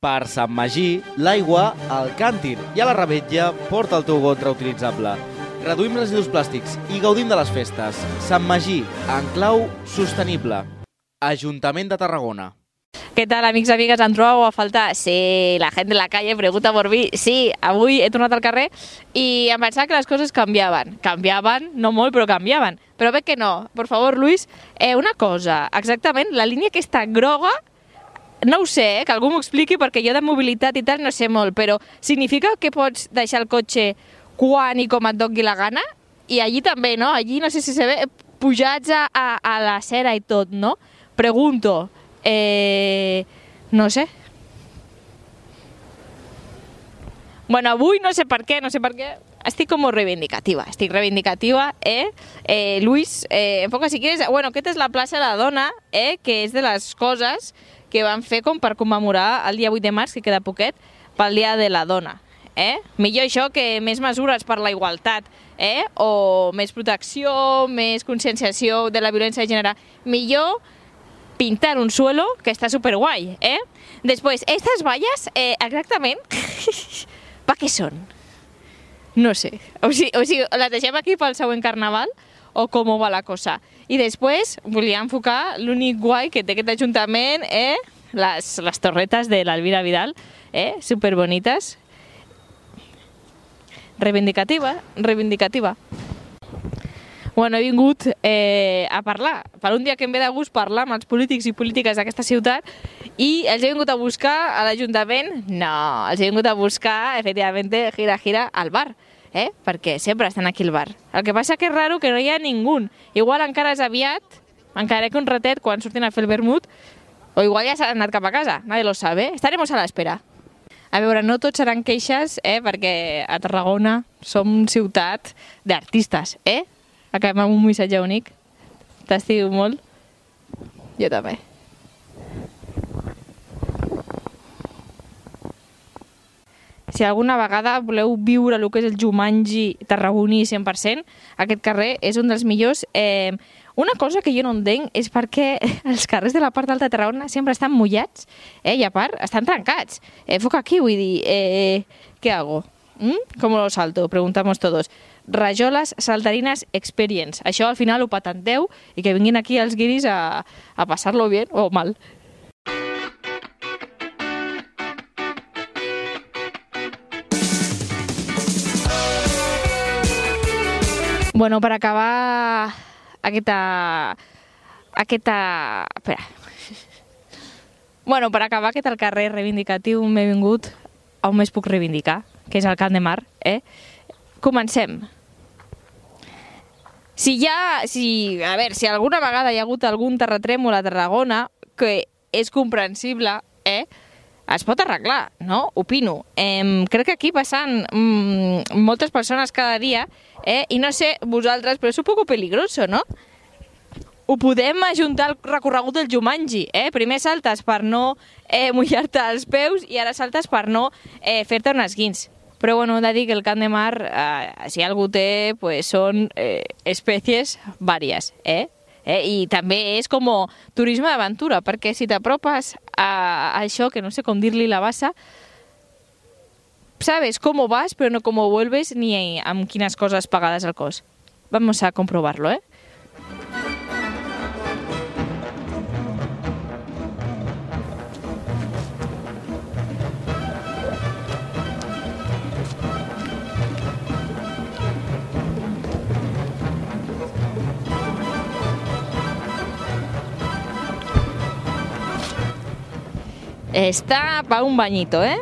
Per Sant Magí, l'aigua al càntir i a la rebetlla porta el teu got reutilitzable. Reduïm residus plàstics i gaudim de les festes. Sant Magí, en clau sostenible. Ajuntament de Tarragona. ¿Qué tal, amics i amigues? Em trobeu a faltar? Sí, la gent de la calle pregunta por mi. Sí, avui he tornat al carrer i em pensava que les coses canviaven. Canviaven, no molt, però canviaven. Però veig que no. Por favor, Luis, eh, una cosa. Exactament, la línia aquesta groga no ho sé, eh, que algú m'ho expliqui perquè jo de mobilitat i tal no sé molt, però significa que pots deixar el cotxe quan i com et doni la gana? I allí també, no? Allí no sé si se ve pujats a, a, a la cera i tot, no? Pregunto, eh, no sé. Bueno, avui no sé per què, no sé per què, estic com reivindicativa, estic reivindicativa, eh? eh Luis, eh, enfoca si quieres, bueno, aquesta és la plaça de la dona, eh? Que és de les coses que van fer com per commemorar el dia 8 de març, que queda poquet, pel dia de la dona. Eh? Millor això que més mesures per la igualtat, eh? o més protecció, més conscienciació de la violència de gènere. Millor pintar un suelo que està superguai, eh? Després, estas valles, eh, exactament, pa què són? No sé. O sigui, o sigui, les deixem aquí pel següent carnaval o com va la cosa? I després volia enfocar l'únic guai que té aquest ajuntament, eh? Les, les torretes de l'Alvira Vidal, eh? Superbonites. Reivindicativa, reivindicativa. Bueno, he vingut eh, a parlar, per un dia que em ve de gust parlar amb els polítics i polítiques d'aquesta ciutat i els he vingut a buscar a l'Ajuntament? No, els he vingut a buscar, efectivament, gira, gira, al bar eh? perquè sempre estan aquí al bar. El que passa que és raro que no hi ha ningú. Igual encara és aviat, encara que un ratet quan surtin a fer el vermut, o igual ja s'han anat cap a casa, nadie lo sabe. Estaremos a l'espera. A veure, no tots seran queixes, eh? perquè a Tarragona som ciutat d'artistes, eh? Acabem amb un missatge únic. T'estimo molt. Jo també. Si alguna vegada voleu viure el que és el Jumanji tarragoní 100%, aquest carrer és un dels millors. Eh, una cosa que jo no entenc és perquè els carrers de la part alta de Tarragona sempre estan mullats eh, i a part estan trencats. Eh, foc aquí, vull dir, eh, què hago? ¿Mm? Com lo salto? Preguntamos todos. Rajoles Saltarines Experience. Això al final ho patenteu i que vinguin aquí els guiris a, a passar-lo bé o mal. Bueno, per acabar aquesta... aquesta... Espera. Bueno, per acabar aquest al carrer reivindicatiu m'he vingut on més puc reivindicar, que és el Camp de Mar. Eh? Comencem. Si ha... Si, a veure, si alguna vegada hi ha hagut algun terratrèmol a Tarragona, que és comprensible, eh? Es pot arreglar, no? Opino. Eh, crec que aquí passen mm, moltes persones cada dia eh? i no sé vosaltres, però és un poc peligroso, no? Ho podem ajuntar al recorregut del Jumanji, eh? Primer saltes per no eh, mullar-te els peus i ara saltes per no eh, fer-te un esguins. Però bueno, he de dir que el Camp de Mar, eh, si algú té, pues són eh, espècies vàries, eh? Eh? I també és com turisme d'aventura, perquè si t'apropes a, a això, que no sé com dir-li la bassa, sabes cómo vas, pero no cómo vuelves ni amb quines coses pagades al cos. Vamos a comprobarlo, ¿eh? Está para un bañito, ¿eh?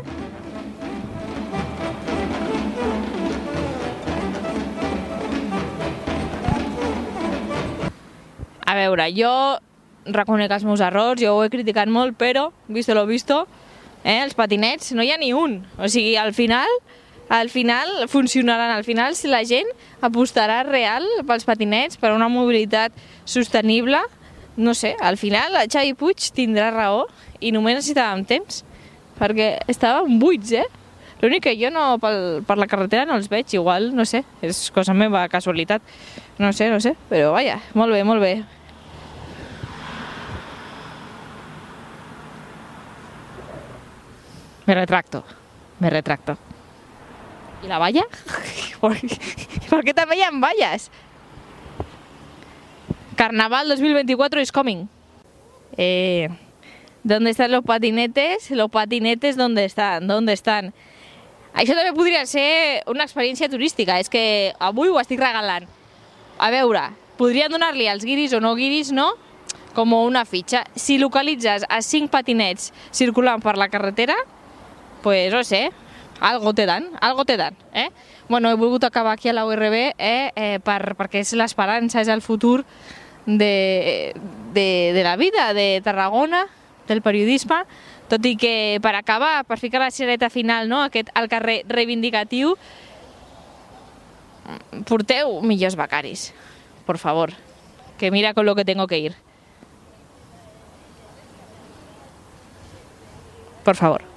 A veure, jo reconec els meus errors, jo ho he criticat molt, però, visto lo visto, eh, els patinets no hi ha ni un. O sigui, al final, al final funcionaran. Al final, si la gent apostarà real pels patinets, per una mobilitat sostenible, no sé, al final el Xavi Puig tindrà raó i només necessitàvem temps, perquè estàvem buits, eh? L'únic que jo no, pel, per la carretera no els veig, igual, no sé, és cosa meva, casualitat, no sé, no sé, però vaja, molt bé, molt bé. Me retracto, me retracto. ¿Y la valla? ¿Por, ¿Por qué también vallas? Carnaval 2024 is coming. Eh, ¿Dónde están los patinetes? Los patinetes, ¿dónde están? ¿Dónde están? Això també podria ser una experiència turística. És que avui ho estic regalant. A veure, podrien donar-li als guiris o no guiris, no? Com una fitxa. Si localitzes a cinc patinets circulant per la carretera, pues no sé, algo te dan, algo te dan, eh? Bueno, he volgut acabar aquí a la URB eh, eh, per, perquè és l'esperança, és el futur de, de, de la vida de Tarragona, del periodisme, tot i que per acabar, per ficar la xereta final, no, aquest al carrer reivindicatiu, porteu millors becaris, por favor, que mira con lo que tengo que ir. Por favor.